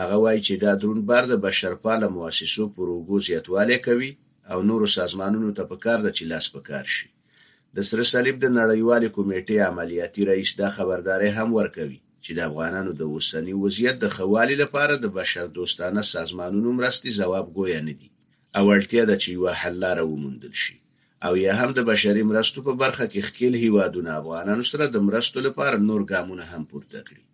هغه وايي چې دا دروند بار د بشرپاله موسسو پر اوږو زیاتوالی کوي او نورو سازمانونو ته په کار ده چې لاس په کار شي. د سره صلیب د نړیوالې کمېټې عملیاتي رئیس دا خبرداری هم ورکوي چې د افغانانو د اوسني وضعیت د ښه والي لپاره د بشردوستانه سازمانونو مرستې ځواب ګویه نه دي او اړتیا ده چې یوه حل لاره وموندل شي او یا هم د بشري مرستو په برخه کې ښکېل هیوادونه افغانانو سره د مرستو لپاره نور ګامونه هم پورته کړي.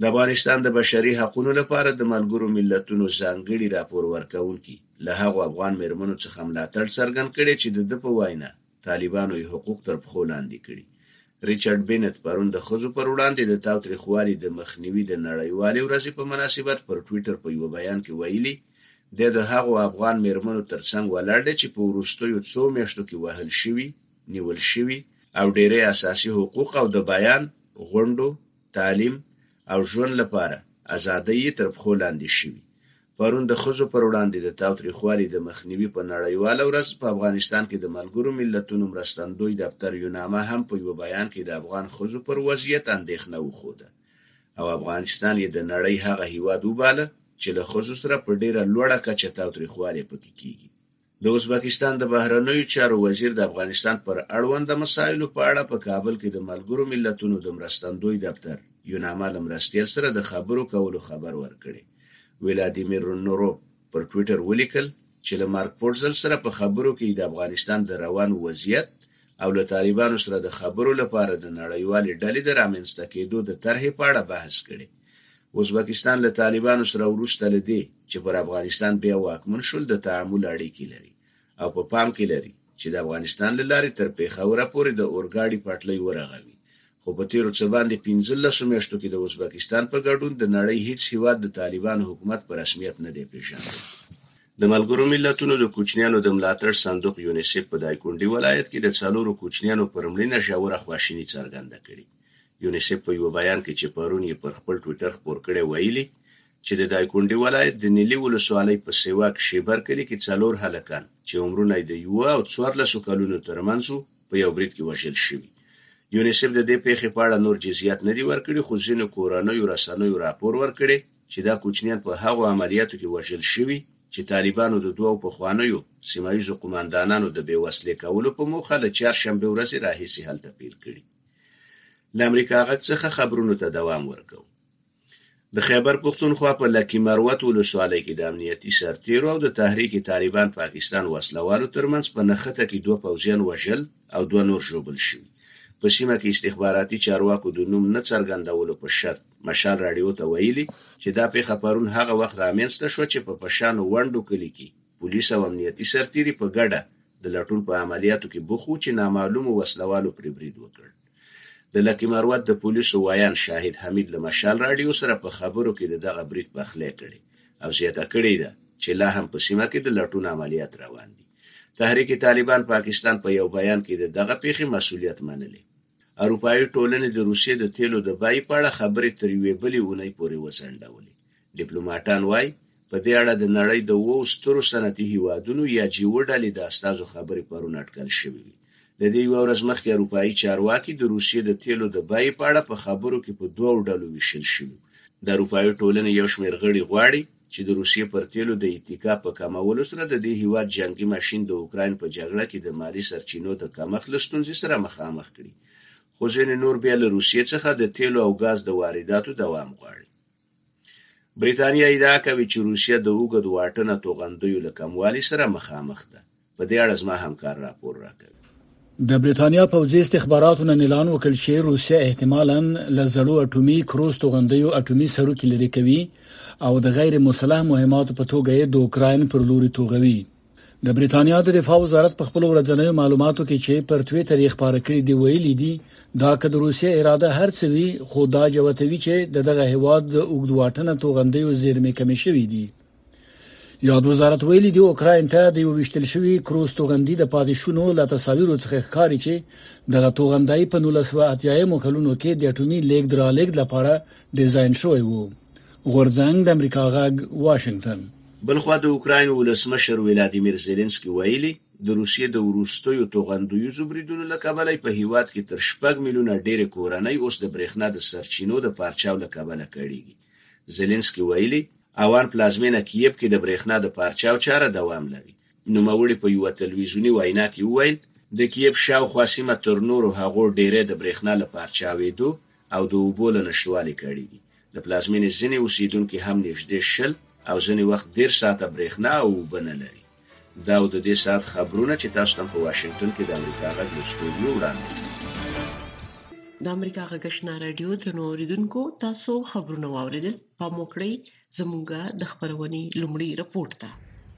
د افغانستان د بشري حقونو لپاره د ملګرو ملتونو ځانګړي راپور ورکوونکي له هغو افغان مېرمنو څخه ملاتړ څرګند کړی چې د ده په وینا طالبانو یې حقوق تر پښو لاندې کړي. ریچارډ بینت پرون د ښځو پر وړاندې د تاوتریخوالي د مخنیوي د نړیوالې ورځې په مناسبت پر ټویټر په یوه بیان کې ویلي، دی د هغو افغان مېرمنو تر څنګ ولاړ دی چې په وروستیو څو میاشتو کې وهل شوي، نیول شوي او ډېری اساسي حقوق او د بیان، غونډو، تعلیم او ژوند لپاره ازادۍ یې تر پښو لاندې شوي. پرون د ښځو پر وړاندې د تاوتریخوالي د مخنیوي په نړیواله ورځ په افغانستان کې د ملګرو ملتونو مرستندوی دفتر یوناما هم په یوه بیان کې د افغان ښځو پر وضعیت اندېښنه وښوده او افغانستان یې د نړۍ هغه هېواد وباله چې له ښځو سره په ډېره لوړه کچه تاوتریخوالی پکې کېږي. د ازبکستان د بهرنیو چارو وزیر د افغانستان پر اړونده مسایلو په اړه په کابل کې د ملګرو ملتونو د مرستندوی دفتر، یوناما، له مرستیال سره د خبرو کولو خبر ورکړی. ولادیمیر رونوروف پر ټویټر ولیکل چې له مارک پورتزل سره په خبرو کې یې د افغانستان د روان وضعیت او له طالبانو سره د خبرو لپاره د نړیوالې ډلې د رامنځته کېدو د طرحې په اړه بحث کړی ازبکستان له طالبانو سره وروسته له دې چې پر افغانستان بیا واکمن شول د تعامل اړیکې لري او په پام کې لري چې د افغانستان له لارې تر پېښوره پورې د اورګاډي پټلۍ ورغوي خو په تېرو څه باندې پنځلسو میاشتو کې د ازبکستان په ګډون د نړۍ هیڅ هیواد د طالبانو حکومت په رسمیت نه دی پېژندلی. د ملګرو ملتونو د کوچنیانو د ملاتړ صندوق یونیسف په دایکونډي ولایت کې د څلورو کوچنیانو پر مړینه ژوره خواشیني څرګنده کړې. یونیسف په یوه بیان کې چې پرون یې پر خپل ټویټر خپور کړی ویلي، چې د دایکونډي ولایت د نیلي ولسوالۍ په سیواک شیبر کلي کې څلور هلکان چې عمرونه یې د یوه او څوارلسو کلونو ترمنځ وو، په یو برید کې وژل شوي. یونیسف د دې پېښې په اړه نور جزییات نه دي ورکړي، خو ځینو کورنیو رسنیو راپور ورکړی، چې دا کوچنیان په هغو عملیاتو کې وژل شوي، چې طالبانو د دوو پخوانیو سیمهییزو قوماندانانو د بېوسلې کولو په موخه له چهارشنبې ورځې راهیسې هلته پیل کړي. له امریکا غږ څخه خبرونو ته دوام ورکوو. د خیبر پښتونخوا په لکي مروت ولسوالۍ کې د امنیتي سرتیرو او د تحریک طالبان پاکستان وسله والو ترمنځ په نښته کې دوه پوځیان وژل او دوه نور ژوبل شوي. په سیمه کې استخباراتي چارواکو د نوم نه څرګندولو په شرط مشال راډیو ته ویلي چې دا پېښه پرون هغه وخت رامنځته شوه چې په پشانو ونډو کلي کې پولیس او امنیتي سرتیري په ګډه د لټون په عملیاتو کې بوخت وو چې نامعلومو وسله والو پرې برید وکړ. د لکي مروت د پولیسو ویاند شاهد حمید له مشال راډیو سره په خبرو کې د دغه برید پخلی کړی او زیاته کړې ده چې لا هم په سیمه کې د لټون عملیات روان دي. تحریک طالبان پاکستان په یو بیان کې د دغه پېښې مسوولیت منلی. اروپايي ټولنې د روسیې د تېلو د بیې په اړه خبرې تر یوې بلې اونۍ پورې وځنډولې ډیپلوماټان وايي، په دې اړه د نړۍ د اوو سترو صنعتي هېوادونو یا جیو ډلې د استازو خبرې پرون اټکل شوې وې. له دې یوه ورځ مخکې اروپايي چارواکي د روسیې د تېلو د بیې په اړه په خبرو کې په دوو ډلو ویشل شوي وو. د اروپايي ټولنې یو شمېر غړي غواړي چې د روسیې پر تېلو د اتکا په کمولو سره د دې هېواد جنګي ماشین د اوکراین په جګړه کې د مالي سرچینو د کمښت له ستونزې سره مخامخ کړي. خو ځینې نور بیا له روسیې څخه د تېلو او ګاز د وارداتو دوام غواړي. بریتانیا ادعا کوي چې روسیه د اوږد واټنه توغندیو له کموالي سره مخامخ ده. په دې اړه زما همکار راپور راکوي. د بریتانیا پوځي استخباراتو نن اعلان وکړ چې روسیه احتمالاً له زړو اټومي کروز توغندیو اټومي سروکي لرې کوي او د غیر مسلح مهماتو په توګه یې د اوکراین پر لوري توغوي. د بریتانیا د دفاع وزارت په خپل ورځنیو معلوماتو کې چې پر ټوئیټر یې خبره کړې دی ویلي دي دا که د روسیې اراده هرڅوي خو دا جوتوي چې دغه هیواد د اوګدواټنه توغندیو زیرمې کمې شوې دي یاد وزارت ویلي دی اوکراین ته د یو وشتل شوی کروز توغندي د پاتې شونو لا تصاویرو څخه ښکاري چې دغه توغندای په 1980 کلونو کې د اټومي لیګ درالګ لپاره ډیزاین شوی وو غورځنګ د امریکا غږ واشنگټن بلخوا د اوکراین ولسمشر ولادیمیر زیلینسکي ویلي، د روسیې د وروستیو توغندوییزو بریدونو له کبله یې په هېواد کې تر شپږ میلیونه ډېرې کورنۍ اوس د برېښنا د سرچینو د پارچاو له کبله کړېږي. زیلینسکي ویلي، اوان پلازمېنه کییف کې د برېښنا د پارچاو چاره دوام لري. نوموړي په یوه تلویزیوني وینا کې وویل، د کییف شاوخوا سیمه تر نورو هغو ډېری د برېښنا له پارچاوېدو او د اوبو له نشتوالي کړېږي. د پلازمېنې ځینې اوسېدونکي هم نېږدې شل او ځینې وخت دېرش ساعته برېښنا او اوبه نه لري. دا و د دې ساعت خبرونه چې تاسو ته هم په واشنګټن کې د امریکا غږ له سټوډیو وړاندې کړو. د امریکا غږ اشنا راډیو درنو اورېدونکو تاسو خبرونه واورېدل. پام وکړئ زمونږ د خبرونې لومړی رپورت ده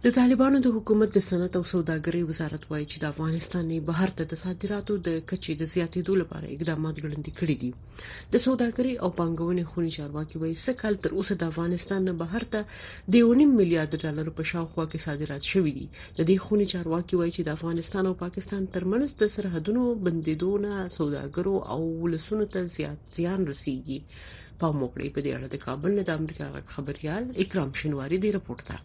د طالبانو د حکومت د صنعت او سوداګرۍ وزارت وایي چې د افغانستان نه بهر ته د صادراتو د کچې د زیاتېدو لپاره اقدامات ګړندي کړي دي د سوداګرۍ او پانګونې خونې چارواکي وایي چې کال تر اوسه د افغانستان نه بهر ته د 1.5 میلیارډ ډالر په شاوخوا کې صادرات شوي دي د دې خونې چارواکي وایي چې د افغانستان او پاکستان ترمنځ د سرحدونو بندیدو نه سوداګرو او ولسونو ته زیات زیان رسیږي پام وکړي په دې اړه د کابل نه د امریکا غږ خبريال اکرام شنواری دی رپورټ ده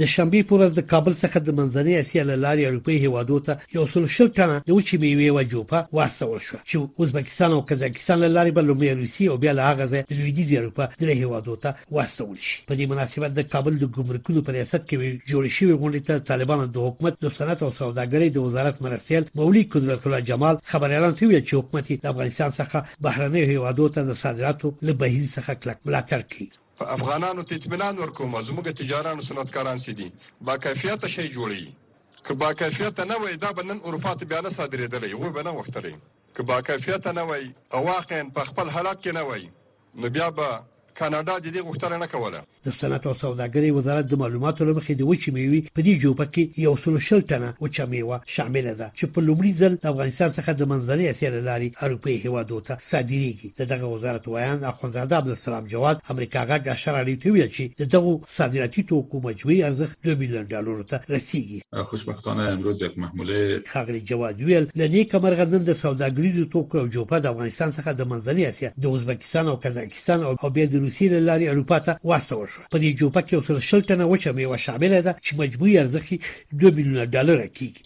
د شنبې په ورځ د کابل څخه د منځنۍ اسیا له لارې اروپای هیوادو ته یو سل شل ټنه د وچې میوې یوه جوپه واستول شوه چې ازبکستان او قزاقستان له لارې به لومړی روسیې او بیا له هغه ځای د لویدیځې اروپا درې هیوادو ته واستول شي په دې مناسبت د کابل د ګمرکونو په ریاست کې جوړې شوې غونډې ته طالبانو د حکومت د صنعت او سوداګرۍ د وزارت مرستیال مولوي قدرت الله جمال خبریالان ته ویل چې حکومت د افغانستان څخه بهرنیو هېوادو ته د صادراتو له بهیر څخه کلک ملاتړ کوي. په افغانانو ته اطمینان ورکوم زموږ تجاران او صنعتکاران چې دي با کیفیته شی جوړوي که با کیفیته نه وای دا به نن اروپا ته بیا نه صادریدلی هغوی به نه غوښتلی که با کیفیته نه وای او واقعا په خپل حالت کې نه وای نو بیا به کاناډا د دې غوښتنه نه کوله. د صنعت او سوداګرۍ وزارت د معلوماتو له مخې د وچې مېوې په دې جوپه کې یو سلو شل ټنه وچه مېوه شامله ده چې په لومړي ځل له افغانستان څخه د منځنۍ اسیا له لارې اروپايي هېوادو ته صادرېږي. د دغه وزارت ویاند اخوندزاده عبدالسلام جواد امریکا غږ اشر راډیو ته وویل چې د دغو صادراتي توکو مجموعي ارزښت دوه میلیون ډالرو ته رسیږي. خوشبختانه امروز یک محموله. ښاغلي جواد وویل، له نیکه مرغه نن د سوداګریزو توکو یو جوپه د افغانستان څخه د منځنۍ اسیا، د ازبکستان او قزاقستان او او بیا د روسیې له لارې اروپا ته واستول شوه. په دې جوپه کې یو سل شل ټنه وچه میوه شامله ده چې مجموعي ارزښت یې دوه میلیونه ډالر کیږي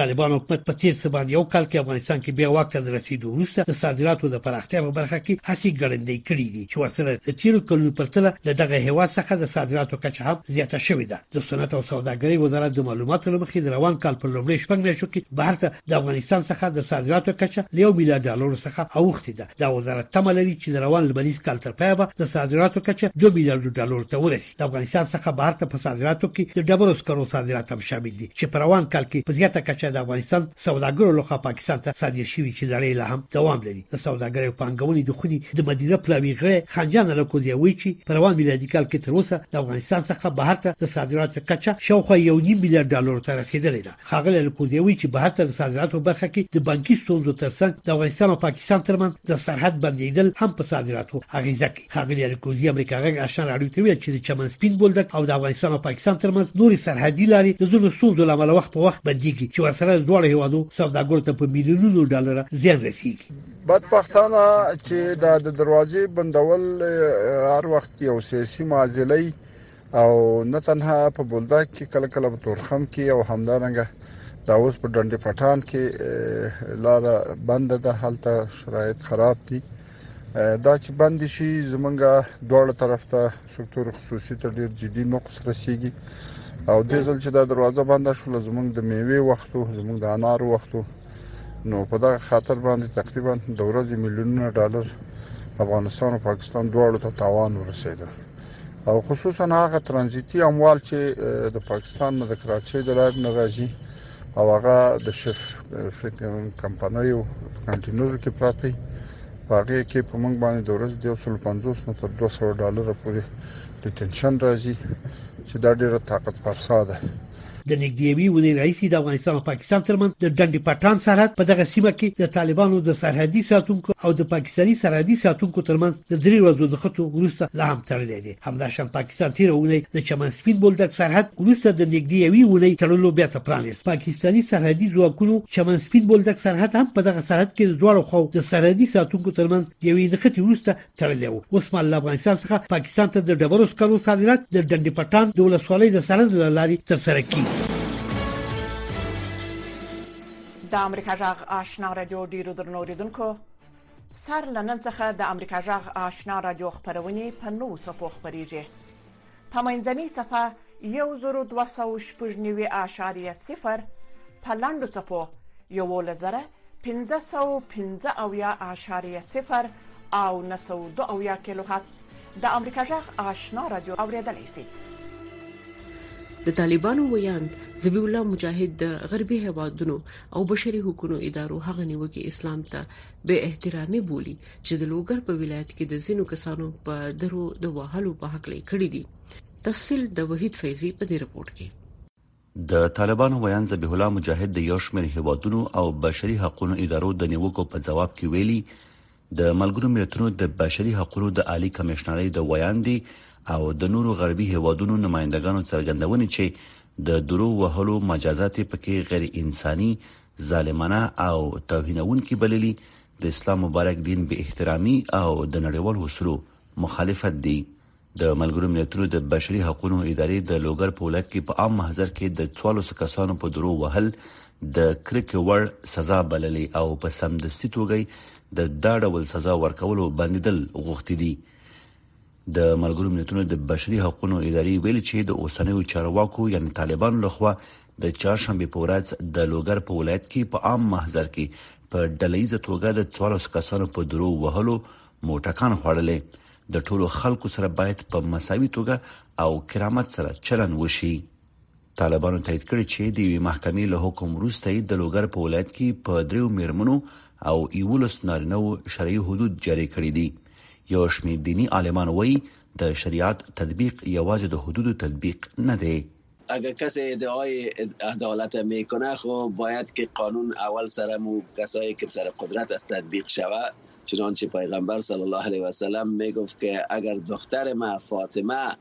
طالبان حکومت په تیر څه باندې یو کال کې افغانستان کې بیا واک ته رسیدو وروسته د صادراتو د پراختیا په برخه کې هڅې ګړندۍ کړې دي چې ورسره د تیرو کلونو پر تله له دغه هیواد څخه د صادراتو کچه هم زیاته شوې ده د صنعت او سوداګرۍ وزارت د معلوماتو له مخې د روان کال په لومړۍ شپږ میاشتو کې بهر ته د افغانستان څخه د صادراتو کچه له یو میلیارډ ډالرو څخه اوښتې ده دا وزارت تمه لري چې د روان لمریز کال تر پایه به د صادراتو کچه دوه میلیارډ ډالرو ته ورسیږي د افغانستان څخه بهر ته په صادراتو کې د ډبرو سکرو صادرات هم شامل دي چې په روان کال کې په زیاته کچه د افغانستان سوداګرو لخوا پاکستان ته صادر شوي چې لړۍ لا هم دوام لري د سوداګرۍ او پانګونې د خونې د مدیره پلاوي غړی خانجان الکوزی وایي چې په روان میلادي کال کې تر اوسه د افغانستان څخه بهر ته د صادراتو کچه شاوخوا یو نیم میلیارډ ډالرو ته رسیدلې ده ښاغلی الکوزی وایي چې بهر ته د صادراتو برخه کې د بانکي ستونزو ترڅنګ د افغانستان او پاکستان ترمنځ د سرحد بندیدل هم په صادراتو اغیزه کوي ښاغلي الکوزي امریکا غږ اشنا راډیو ته ویل چې د چمن سپین بولدک او د افغانستان او پاکستان ترمنځ نورې سرحدي لارې د ځینو ستونزو له امله وخت په وخت بندېږي چې ورسره د دواړو هېوادو سوداګرو ته په میلیونونو ډالر زیان رسیږي بدبختانه چې د دروازې بندول هر وخت یو سیاسي معضلې او نه تنها په بولدک کې کله کله په تورخم کې او همدارنګه دا اوس په ډنډې پټان کې لار بنده ده هلته شرایط خراب دي دا چې بند شي زمونږه دواړه طرف ته سکتور خصوصي ته ډیر جدي نقص رسیږي او د ځل چې دا دروازه بند شول زمونږ د میوه وختو زمونږ د انار وختو نو په دغه خاطر باندې تقریبا د ورځې میلیونونه ډالر افغانستان او پاکستان دواړو ته تاوان ورسېده او خصوصا هغه ترانزیتي اموال چې د پاکستان نه د کراچۍ د لارې نه راځي او هغه د شف کمپنیو کنټینر کې پراته هغه کې په موږ باندې د ورځې د 150 نه تر 200 ډالر پورې ډیټنشن راځي چې دا ډیره طاقت فرسا ده د نږدې یوې ونې راهیسې د افغانستان او پاکستان ترمنځ د ډنډې پټان سرحد په دغه سیمه کې د طالبانو د سرحدي ساتونکو او د پاکستاني سرحدي ساتونکو ترمنځ د درې ورځو د خټو وروسته لا هم تړلی دی همداشان پاکستان تیر ونې د چمن سپین بولدک سرحد وروسته د نږدې یوې ونې تړلو بیا ته پرانیست پاکستاني سرحدي ځواکونو چمن سپین بولدک سرحد هم په دغه سرحد کې د دواړو خو د سرحدي ساتونکو ترمنځ د یوې نښتې وروسته تړلی و اوس مهال له افغانستان څخه پاکستان ته د ډبرو سکرو صادرات د ډنډي پټان د ولسوالۍ د سرحد له لارې ترسره کیږي د امریکا جغ آشنا رادیو ډیرو درنو اوریدونکو سر لنن څخه د امریکا جغ آشنا رادیو خبرونه په نوو څپو خبريږي په منځنۍ صفحه یو زرو دوه سوه او شپږ نوي اعشاریه صفر په لنډو څپو یوولس زره پنځه سوه او پنځه اویا اعشاریه صفر او نهه سوه او دوه اویا کیلو هرتز د امریکا غږ آشنا رادیو اورېدلای شئ. د طالبانو ویاند ذبیح الله مجاهد د غربي هوادونو او بشري حقوقو ادارو هغه نیوکه اسلام ته به احترامي بولی چې د لوګر په ولایت کې د ځینو کسانو په درو د وهلو په حق لې کړی دي تفصیل د وحید فیضی په دې رپورت کې د طالبانو ویاند ذبیح الله مجاهد د یو شمېر هیوادونو او بشري حقوقو ادارو د نیوکو په جواب کې ویلي د ملګرو ملتونو د بشري حقوقو د عالی کمشنرۍ د ویاندې او د نورو غربي هیوادونو نمائندګانو څرګندونې چې د درو وهلو مجازات پکې غیر انساني ظالمانه او توهینونکي بللي د اسلام مبارک دین به احترامي او د نړیوالو اصولو مخالفت دی د ملګرو ملتونو د بشري حقوقو ادارې د لوګر په ولایت کې په عام محضر کې د 14 کسانو په درو وهل د کرکې وړ سزا بللې او په سمدستي توګه د دا ډول سزا ورکولو بندیدل غوښتي دي د ملګرو ملتونو د بشري حقوقو ادارې ویلي چې د اوسنیو چارواکو یعنی طالبانو لخوا د چهارشنبې په ورځ د لوګر په ولایت کې په عام محضر کې په ډلېز توګه د 14 کسانو په درو وهلو موټکان خوړلې د ټولو خلکو سره باید په مساوي توګه او کرامت سره چلن وشي طالبانو تایید کړی چې د یوې محکمې له حکم وروسته د لوګر په ولایت کې په دریو میرمنو او یولس نارینه و شرعي حدود جاري کړي دي یو شمېر دیني عالمان وایي د شریعت تطبیق یوازې د حدودو تطبیق نه دی اگر کسی ادعای عدالت میکنه خو باید که قانون اول سر مو کسایی که سر قدرت است تطبیق شوه چنانچه پیغمبر صلی الله علیه وسلم میگفت که اگر دختر ما فاطمه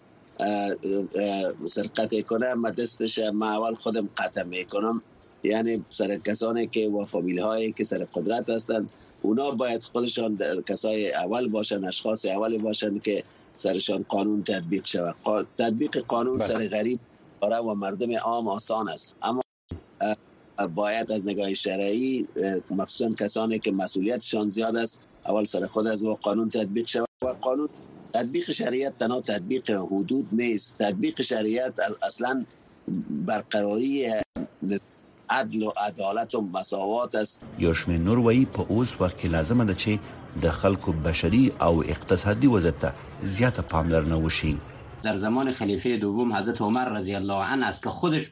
سرقت کنه ما دستش ما اول خودم قطع میکنم یعنی سر کسانی که و فامیل هایی که سر قدرت هستند اونا باید خودشان کسای اول باشن اشخاص اول باشن که سرشان قانون تطبیق شود تطبیق قانون بله. سر غریب برای و مردم عام آسان است اما باید از نگاه شرعی مخصوصا کسانی که مسئولیتشان زیاد است اول سر خود از و قانون تطبیق شود و قانون تطبیق شریعت تنها تطبیق حدود نیست تطبیق شریعت اصلا برقراری عدل و عدالت و مساوات است یوشمه نور وی په اوس وخت کې لازمه ده چې د خلکو بشري او اقتصادي وضعیت ته زیاته پاملرنه وشي در زمان خلیفه دوم حضرت عمر رضی الله عنه است که خودش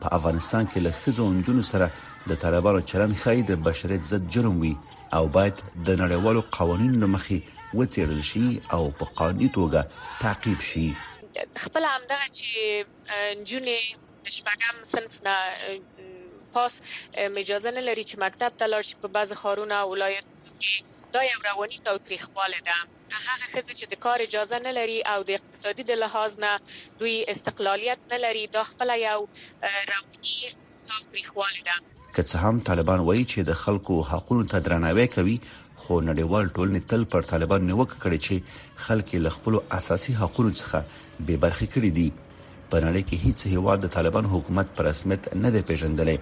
په افغانستان کې له ښځو او نجونو سره د طالبانو چلن ښایي د بشریت ضد جرم وي او باید د نړیوالو قوانینو له مخې وڅېړل شي او په قانوني توګه تعقیب شي. خپله همدغه چې نجونې د شپږم صنف نه پاس اجازه نه لري چې مکتب ته لاړ شي، په بعضې ښارونو او ولایتونو کې دا یو رواني تاوتریخوالی ده. هغه ښځې چې د کار اجازه نه لري او د اقتصادي د لحاظ نه دوی استقلالیت نه لري دا خپله یو رواني تاوتریخوالی ده. که څه هم طالبان وايي چې د خلکو حقونو ته درناوی کوي خو نړیوال ټولنې تل پر طالبان نیوکه کړې چې خلک یې له خپلو اساسي حقونو څخه بې برخې کړي دي. په نړۍ کې هیڅ هیواد د طالبان حکومت په رسمیت نه دی پیژندلی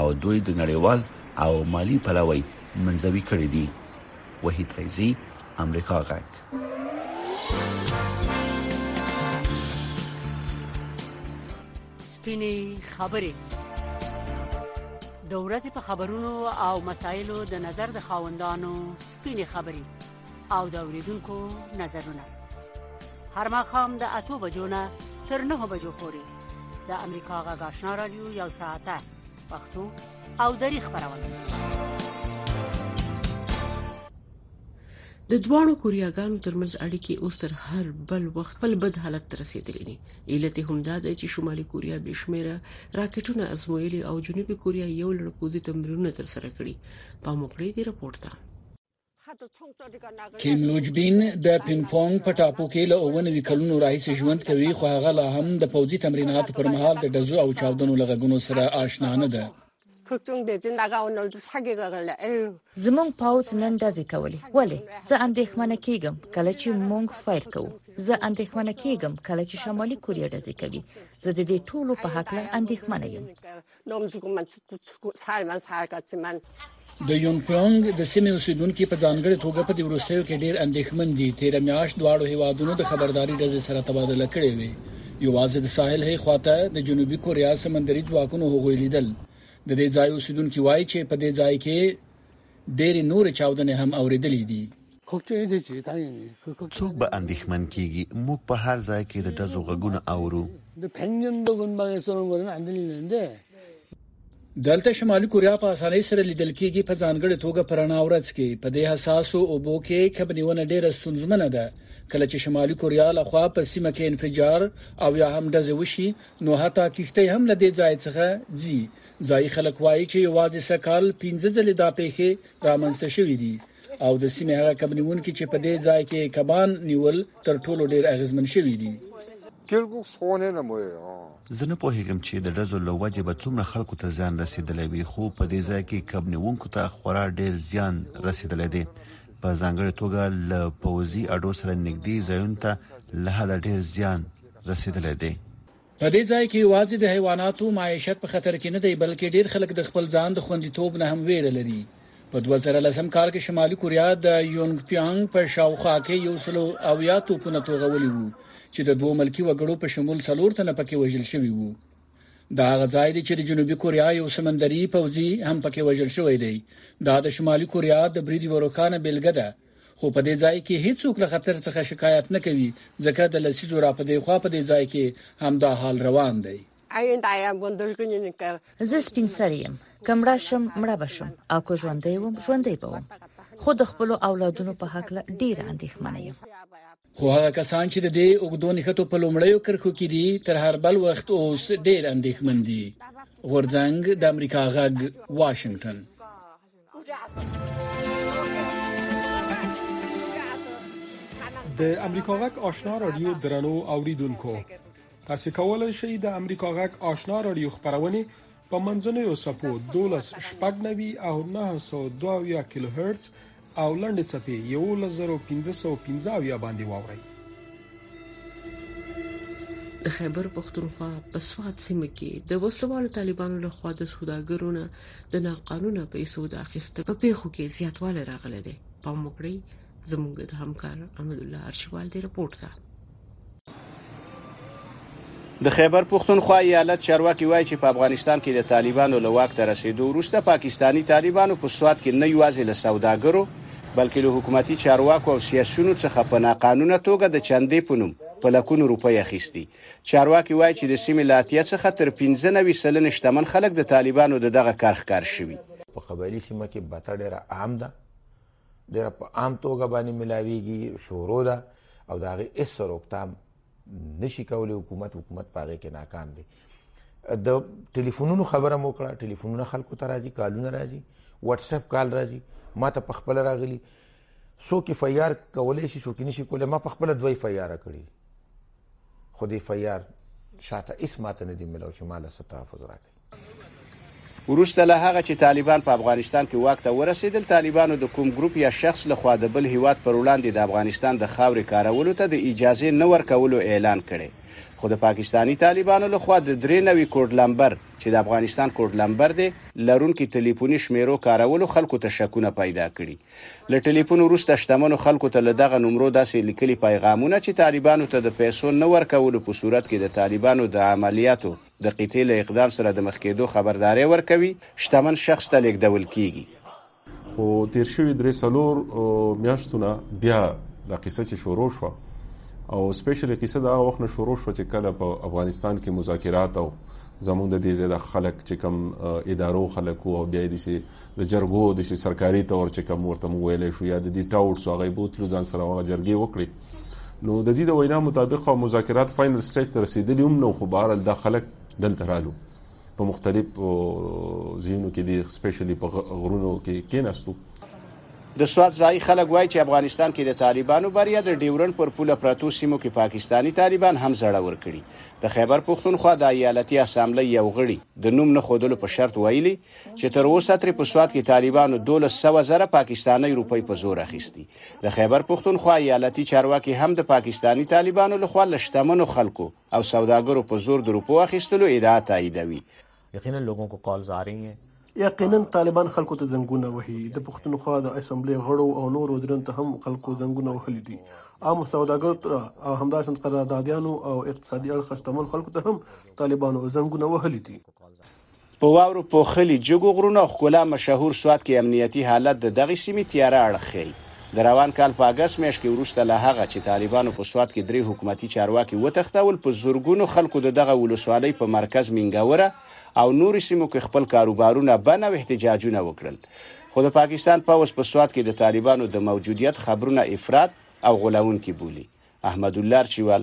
او دوی د نړیوال او مالي پلاوی منزوي کړي دي. وحید فیضی امریکا غږ. سپینې خبرې د ورځې په خبرونو او مسایلو د نظر د خاوندانو سپینې خبرې او د اوریدونکو نظرونه هر مخام د اتو بجو نه تر نه بجو پورې د امریکا غږ آشنا رادیو یو ساعته پښتو او دری خبرونه د دواړو کوریاګانو ترمنځ اړیکې اوس تر هر بل وخت بل بد حالت ته رسیدلې دي علت هم دا دی چې شمالي کوریا به شمیره راکټونه ازمویلي او جنوبي کوریا یو لړ پوزي تمرینونه تر سره کړي په مخړې دی رپورټ ته کیم لوج بین د پینګ پونګ په ټاپو کې له اوه نوي کلونو راهیسې ژوند کوي خو هغه لا هم د پوځي تمریناتو پر مهال د ډزو او چاودنو له غږونو سره آشنا نه ده. زموږ پوځ نن ډزې کولې. ولې؟ زه اندېښمنه کېږم کله چې موږ فایر کوو. زه اندېښمنه کېږم کله چې شمالي کوریا ډزې کوي. زه د دې ټولو په هکله اندېښمنه یم. د یون کلونګ د سیمې اوسیدونکي په ځانګړې توګه په دې وروستیو کې ډیر اندېښمن دي. تیره میاشت دواړو هیوادونو د خبرداري ډزې سره تبادله کړې وې. یوازې د ساحل هۍ خوا ته د جنوبي کوریا سمندري ځواکونو هغوی لیدل. د دې ځای اوسیدونکي وايي چې په دې ځای کې ډیرې نورې چاودنې هم اوریدلې دي. څوک به اندېښمن کېږي؟ موږ په هر ځای کې د ډزو غږونه اورو. دلته شمالي کوریا په اسانۍ سره لیدل کېږي، په ځانګړې توګه په رڼا ورځ کې. په دې حساسو اوبو کې کب نیونه ډېره ستونزمنه ده. کله چې شمالي کوریا له خوا په سیمه کې انفجار او یا هم ډزې وشي، نو حتی کښتۍ هم له دې ځایه څخه ځي. ځايي خلک وايي چې یوازې سږکال پنځه ځلې دا پېښې رامنځته شوې دي او د سیمې هغه کب نیونکي چې په دې ځای کې کبان نیول تر ټولو ډیر اغیزمن شوي دي زه نه پوهیږم چې د ډزو له وجې به څومره خلکو ته زیان رسیدلی وي خو په دې ځای کې کب نیونکو ته خورا ډیر زیان رسیدلی دی په ځانګړې توګه له پوځي اډو سره نږدې ځایونو ته له حده ډیر زیان رسیدلی دی په دې ځای کې یوازې د حیواناتو معیشت په خطر کې نه دی، بلکې ډېر خلک د خپل ځان د خوندیتوب نه هم وېره لري. په دوه زره لسم کال کې شمالي کوریا د یونګپیانګ په شاوخوا کې یو سل او اویا توپونه توغولي وو چې د دوو ملکي وګړو په شمول څلور تنه پکې وژل شوي وو. دا هغه ځای دی چې د جنوبي کوریا یو سمندري پوځي هم پکې وژل شوی دی. دا د شمالي کوریا د برید یوه روښانه بېلګه ده. خو په دې ځای کې هیڅوک له خطر څخه شکایت نه کوي ځکه د لسیزو را په دیخوا په دې ځای کې همدا حال روان دی. زه سپین سر یم که مړه شم مړه به شم او که ژوندی وم ژوندی به وم خو د خپل اولادونو په حق له ډیر اندېښمنه یم خو هغه کسان چې د دې اوګدو نښتو په لومړیو کرښو کې دي تر هر بل وخت اوس ډیر اندېښمن دي غورځنګ د امریکا غږ واشنگټن د امریکا غږ آشنا رادیو درنو اوریدونکو تاسو کولای شئ د امریکا غږ آشنا رادیو خبرونه په منځنوي سپو 12 شپږنوي او 902 کیلو هرتز او لنډ چپی 11515 باندې واورئ د خیبر پښتونخوا په سواد سیمه کې د وسلوالو طالبانو لخوا د سوداګرونو د ناقانونه پیسو د اخیستلو په پیښو کې زیاتوالی راغلی دی، پام وکړئ، زموږ د همکار احمدالله ارشیوال دې رپورټ ته. د خیبر پښتونخوا ایالت چارواکي وایي چې په افغانستان کې د طالبانو له واک ته رسېدو وروسته پاکستاني طالبانو په سوات کې نه یوازې له سوداګرو بلکې له حکومتي چارواکو او سیاسیونو څخه په ناقانونه توګه د چندې په نوم په لکونو روپۍ اخیستي چارواکي وايي چې د سیمې له اتیا څخه تر پنځه نوي سلنې شتمن خلک د طالبانو د دغه کار ښکار شوي. په قبایلي سیمه کې بته ډېره عام ده، ډېره په عام توګه باندې ملاویږي، شورو ده او د هغې هېڅ څه روکتام نشي کولی حکومت، حکومت په هغې کې ناکام دی. د ټلیفونونو خبره مو کړه، ټلیفونونه خلکو ته راځي، کالونه راځي، واټس اپ کال راځي، ما ته په خپله راغلي، څوک اف آی آر کولی شي، څوک یې نشي کولی، ما په خپله دوه اف آی آر کړي دي. خو د فیار شاته هیڅ ماته نه دی ملاو چې ماله څه تحفظ راکړي وروسته له هغه چې طالبان په افغانستان کې واک ته ورسېدل طالبانو د کوم ګروپ یا شخص له خوا د بل هیواد پر وړاندې د افغانستان د خاورې کارولو ته د اجازې نه ورکولو اعلان کړی خو د پاکستاني طالبانو له خوا د درې نوي کوډ لمبر چې د افغانستان کوډ لمبر دی لرونکي تلیفوني شمیرو کارولو خلکو ته شکونه پیدا کړي له ټلیفون وروسته شتمنو خلکو ته له دغه نمرو داسې لیکلي پیغامونه چې طالبانو ته د پیسو نه ورکولو په صورت کې د طالبانو د عملیاتو د قطعې له اقدام سره د مخ کېدو خبرداری ورکوي، شتمن شخص ته لېږدول کېږي. خو تېر شوي درې څلور میاشتو نه بیا دا قصه چې شروع شوه او سپیشلي قصه د هغه وخت نه شروع شوه چې کله په افغانستان کې مذاکرات او زمونږ د دې ځای د خلک چې کوم ادارو خلک وو او بیا یې داسې د جرګو د شي سرکاري تور چې کوم ورته مو ویلې شو یا د دې ټاوټ سو هغه بوتلو ځان سره هغه جرګې وکړي نو د دې د وینا مطابق خو مذاکرات فاینل سټیج ته رسیدلی هم نو خو بهر د خلک دلته رالو په مختلف ځینو کې د سپیشلی په غرونو کې کېناستو د سوات ځای خلک وایي چې افغانستان کې د طالبانو بریا د ډیورن پر پوله پرتو سیمو کې پاکستانی طالبان هم زړه ور کړی د خیبر پښتونخوا د ایالتي اسمبلی یو غړي د نوم نه خودلو په شرط ویلي چې تر اوسه ترې په سوات کې طالبانو 1200 زره پاکستاني روپۍ په زور اخیستي د خیبر پښتونخوا ایالتي چارواکي هم د پاکستاني طالبانو لخوا لشتمنو خلکو او سوداګرو په زور د روپو اخیستلو ادعا تاییدوي یقینا لوګو کو کالز آ رہی ہیں یقینا طالبان خلکو ته زنګونه وهي د پښتونخوا د اسمبلی غړو او نورو درن ته هم خلکو زنګونه وهلي دي عام سوداګرو ته او همدارسن قراردادیانو او اقتصادي اړخ شتمن خلکو ته هم طالبانو زنګونه وهلي دي په واورو پوښلي جګو غرونو او ښکلا مشهور سوات کې امنیتي حالت د دغې سیمې تیاره اړخ ښیي. د روان کال په اګست میاشت کې وروسته له هغه چې طالبانو په سوات کې درې حکومتي چارواکي وتښتول، په زرګونو خلکو د دغه ولسوالۍ په مرکز مینګوره او نورو سیمو کې خپل کاروبارونه بن او احتجاجونه وکړل. خو د پاکستان پوځ په سوات کې د طالبانو د موجودیت خبرونه افراط او غولونکي بولي. احمدالله ارچیوال،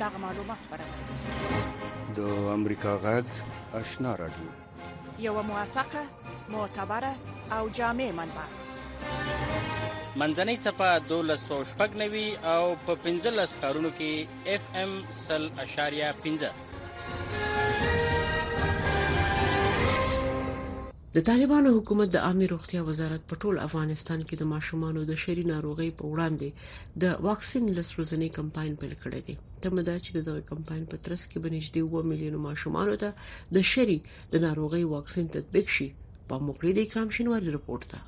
دا معلومات برابر دي د امریکا غږ آشنا رادیو یو موثقه معتبره او جامع منبع منځنۍ چپه 1290 او په 15 کارونو کې اف ام 0.15 د طالبانو حکومت د عامې روغتیا وزارت په ټول افغانستان کې د ماشومانو د شری ناروغۍ په وړاندې د واکسین لس ورځنی کمپاین پیل کړی دی تمه ده چې دغه کمپاین په ترڅ کې بنجدي و میلیون ماشومانو ته د شری د ناروغۍ واکسین تطبیق شي په مکړې د اکرام شینواری رپورت ده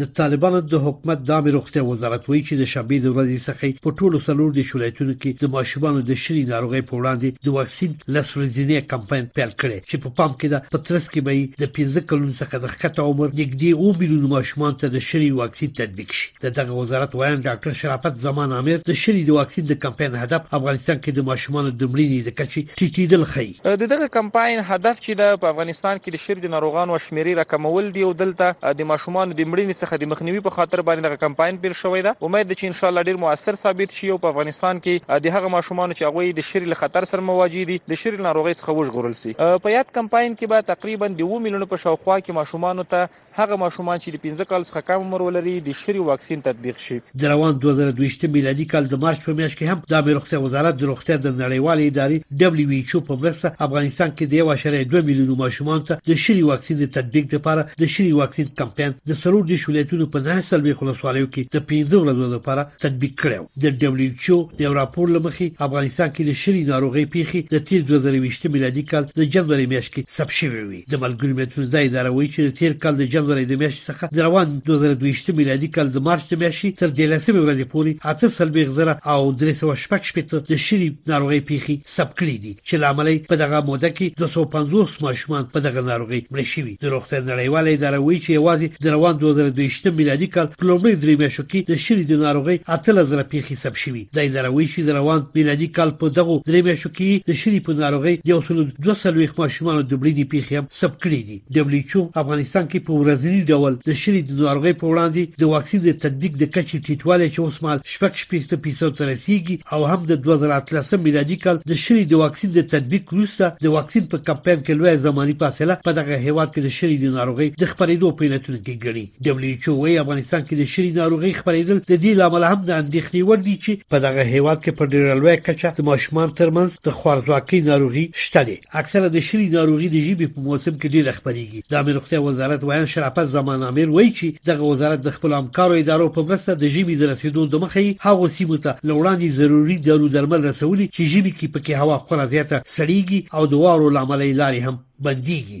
د طالبانو د حکومت د عامې روغتیا وزارت وایي چې د شنبې د ورځې څخه یې په ټولو څلور دېرش ولایتونو کې د ماشومانو د شري ناروغۍ په وړاندې د واکسین لس ورځینی کمپاین پیل کړی چې په پام کې ده په ترڅ کې به یې د پنځه کلونو څخه د ښکته عمر نږدې اوو میلیونو ماشومانو ته د شري واکسین تطبیق شي د دغه وزارت ویاند ډاکټر شرافت زمان عامر د شري د واکسین د کمپاین هدف افغانستان کې د ماشومانو د مړینې د کچې ټیټیدل ښيي د دغه کمپاین هدف چې ده په افغانستان کې د شري د ناروغانو شمېرې راکمول دي او دلته د ماشومانو د مړینې څخه د مخنیوي په خاطر باندې دغه کمپاین پیل شوی ده امید ده چې ان شاء الله ډیر مؤثر ثابت شي او په افغانستان کې د هغه ماشومانو چې هغوی د شري له خطر سره مواجه دي د شري ناروغۍ څخه وژغورل شي په یاد کمپاین کې به تقریبا د 2 میلیون په شاوخوا کې ماشومانو ته هغه ماشومان چې د پنځه کالو څخه کم عمر ولري د شري واکسین تطبیق شي. د روان دوه زره دویشت میلادي کال د مارچ په میاشت کې هم د عامې روغتیا وزارت د روغتیا د نړیوالې ادارې WHO په مرسته افغانستان کې د یو اعشاریه دوه میلیونو ماشومانو ته د شري واکسین د تطبیق لپاره د شري واکسین کمپاین د څلور دېرش ولایتونو په نهه څلوېښت ولسوالیو کې د پنځه ورځو لپاره تطبیق کړی و. د WHO د یو راپور له مخې افغانستان کې د شري ناروغۍ پېښې د تېر دوه زره ویشت میلادي کال د جنورۍ میاشت کې ثبت شوې وې. د ملګرو ملتونو دا اداره وایي چې د تېر کال د جنورۍ د میاشتې څخه د روان دوه زره دوه ویشت میلادي کال د مارچ د میاشتې تر دیارلسمې ورځې پورې اته څلوېښت زره او درې سوه شپږ شپېته د شري ناروغۍ پېښې ثبت کړي دي چې له امله یې په دغه موده کې دوه سوه پنځوس ماشومان په دغه ناروغۍ مړه شوي د روغتیا نړیواله اداره وایي چې یوازې د روان دوه زره دوه ویشت میلادي کال په لومړیو درې میاشتو کې د شري د ناروغۍ اتلس زره پېښې ثبت شوي دی زروي چې د روان میلادي کال په دغو درې میاشتو کې د شري په ناروغۍ د یو سلو دوه څلوېښت ماشومانو د مړینې پیښې هم ثبت کړې دي ډبلیوچو افغانستان کې په ورځني ډول د شري د ناروغۍ په وړاندې د واکسین د تطبیق د کچې ټیټوالی چې اوس مهال شپږ شپېته فیصد ته رسیږي او هم د دوه زره اتلسم میلادي کال د شري د واکسین د تطبیق وروسته د واکسین په کمپاین کې لویه زماني فاصله په دغه هیواد کې د شري د ناروغۍ د خپرېدو په علتونو کې ګڼي WHO وایي افغانستان کې د شري ناروغۍ خپرېدل د دې لامل هم د اندېښنې وړ دي چې په دغه هیواد کې په ډېره لویه کچه د ماشومان ترمنځ د خوارځواکۍ ناروغي شته دي اکثره د شري ناروغي د ژمي په موسم کې ډېره خپرېږي د عامې روغتیا وزارت ویاند شرافت زمان عامر وایي چې دغه وزارت د خپل همکارو ادارو په مرسته د ژمي د رسیدو د مخې هغو سیمو ته له وړاندې ضروري دارو درمل رسولي چې ژمي کې پکې هوا خورا زیاته سړېږي او د واورو له امله یې لارې هم بندیږي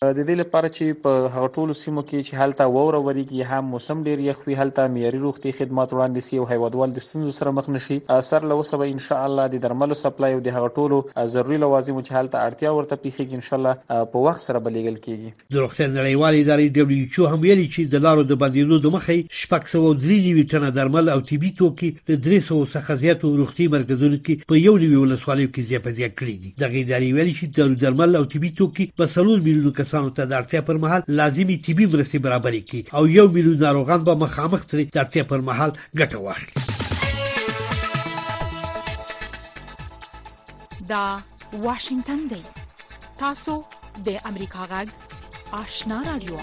د دې لپاره چې په هغه ټولو سیمو کې چې هلته ووره وریږي هم موسم ډیر یخ وي هلته معیاري روغتي خدمات وړاندې سي او هیوادوال د ستونزو سره مخ نشي سر له اوسه به ان شاء الله د درملو سپلای او د هغه ټولو ضروري لوازمو چې هلته اړتیا ورته پیښیږي ان شاء الله په وخت سره به لیږل کیږي د روغتیا نړیوالې ادارې ډبلیو ایچ او هم ویلي چې د لارو د بندیدو د مخه شپږ سوه او درې نوي ټنه درمل او طبي توکي د درې سوو څخه زیاتو روغتي مرکزونو کې په یو نوي ولسوالیو کې ځای په ځای کړي دي. دغه ادارې ویلي چې دارو درمل او طبي توکي به څلور میلیونو کسانو ته د اړتیا پر مهال لازمې طبي مرستې برابرې کړي او یو میلیون ناروغان به مخامخ ترې د اړتیا پر مهال ګټه واخلي دا واشنگتن دی تاسو د امریکا غږ آشنا رادیو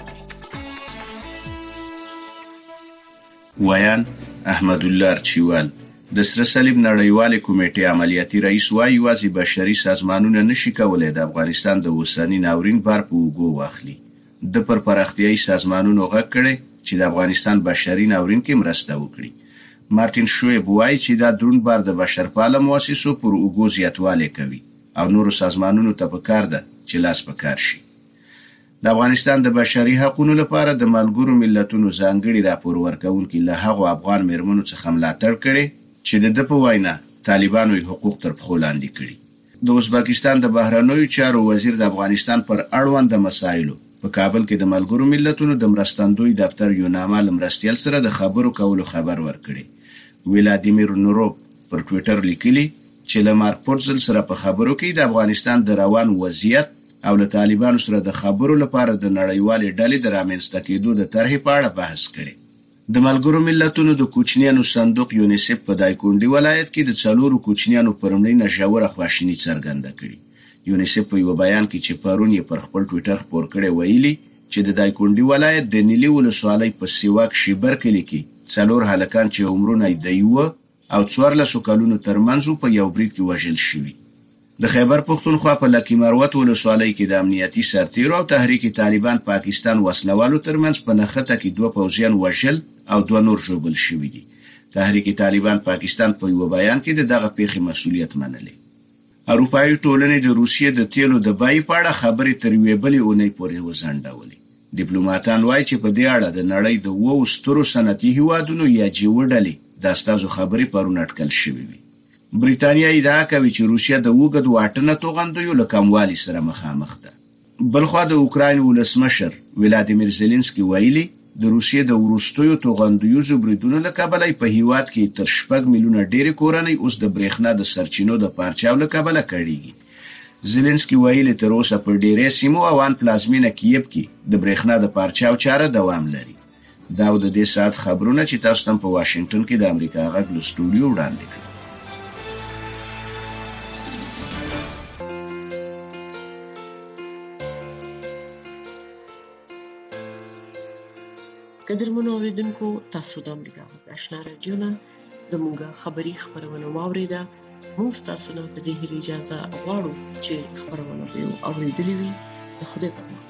ویاند احمدالله ارچیوال، د سره صلیب نړیوالې کمېټې عملیاتي رئیس وايي، یوازې بشري سازمانونه نه شي کولای د افغانستان د اوسني ناورین بار په اوږو واخلي. ده پر پراختیايي سازمانونو غږ کړی چې د افغانستان بشري ناورین کې مرسته وکړي. مارتین شویب وايي چې دا دروند بار د بشرپاله موسسو پر اوږو زیاتوالی کوي او نورو سازمانونو ته په کار ده چې لاس په کار شي. د افغانستان د بشري حقونو لپاره د ملګرو ملتونو ځانګړي راپور ورکوونکي له هغو افغان مېرمنو څخه ملاتړ کړی چې د ده په وینا طالبانو یې حقوق تر پښو لاندې کړي. د ازبکستان د بهرنیو چارو وزیر د افغانستان پر اړونده مسایلو په کابل کې د ملګرو ملتونو د مرستندوی دفتر یوناما له مرستیال سره د خبرو کولو خبر ورکړی. ولادیمیر نوروب پر ټویټر لیکلي چې له مارک پوتزل سره په خبرو کې د افغانستان د روان وضعیت، او له طالبانو سره د خبرو لپاره د نړیوالې ډلې د رامنځته کېدو د طرحې په اړه بحث کړی. د ملګرو ملتونو د کوچنیانو صندوق یونیسف په دایکونډي ولایت کې د څلورو کوچنیانو پر مړینه ژوره خواشیني څرګنده کړې. یونیسف په یوه بیان کې چې پرون یې پر خپل ټویټر خپور کړی ویلي، چې د دایکونډي ولایت د نیلي ولسوالۍ په سیواک شیبر کلي کې څلور هلکان چې عمرونه یې د یوه، او څوارلسو کلونو تر منځ وو په یو برید کې وژل شوي. د خیبر پښتونخوا په لکي مروت ولسوالۍ کې د امنیتي سرتېرو او تحریک طالبان پاکستان وسله والو تر منځ په نښته کې دوه پوځیان وژل او دوه نور ژوبل شوي دي. تحریک طالبان پاکستان په یوه بیان کې د دغه پېښې مسوولیت منلی. اروپايي ټولنې د روسیې د تېلو د بیې په اړه خبرې تر یوې بلې اونۍ پورې وځنډولې. ډیپلوماتان وايي چې په دې اړه د نړۍ د اوو سترو صنعتي هېوادونو یا جیو ډلې د استازو خبرې پرون اټکل شوې وې. بریتانیا ادعا کوي چې روسیه د اوږد واټنه توغندیو له کموالي سره مخامخ ده. بلخوا د اوکراین ولسمشر ولادیمیر زیلینسکي ویلي، د روسیې د وروستیو توغندیوزو بریدونو له کبله یې په هېواد کې تر شپږ میلیونه ډېرې کورنۍ اوس د برېښنا د سرچینو د پارچاو له کبله کړېږي. زیلینسکي ویلي، تر اوسه په ډېری سیمو او ان پلازمېنه کییف کې د برېښنا د پارچاو چاره دوام لري. دا و د دې ساعت خبرونه چې تاسو ته په واشنګټن کې د امریکا غږ له سټوډیو وړاندې کړل قدرمن اوریدونکو تاسو د امریکا غږ آشنا رادیو نه زموږه خبری خبرونه واوریده موږ تاسو نه د دې هلي اجازه غواړو چې خبرونه به اوریدلې وي د خوده په امان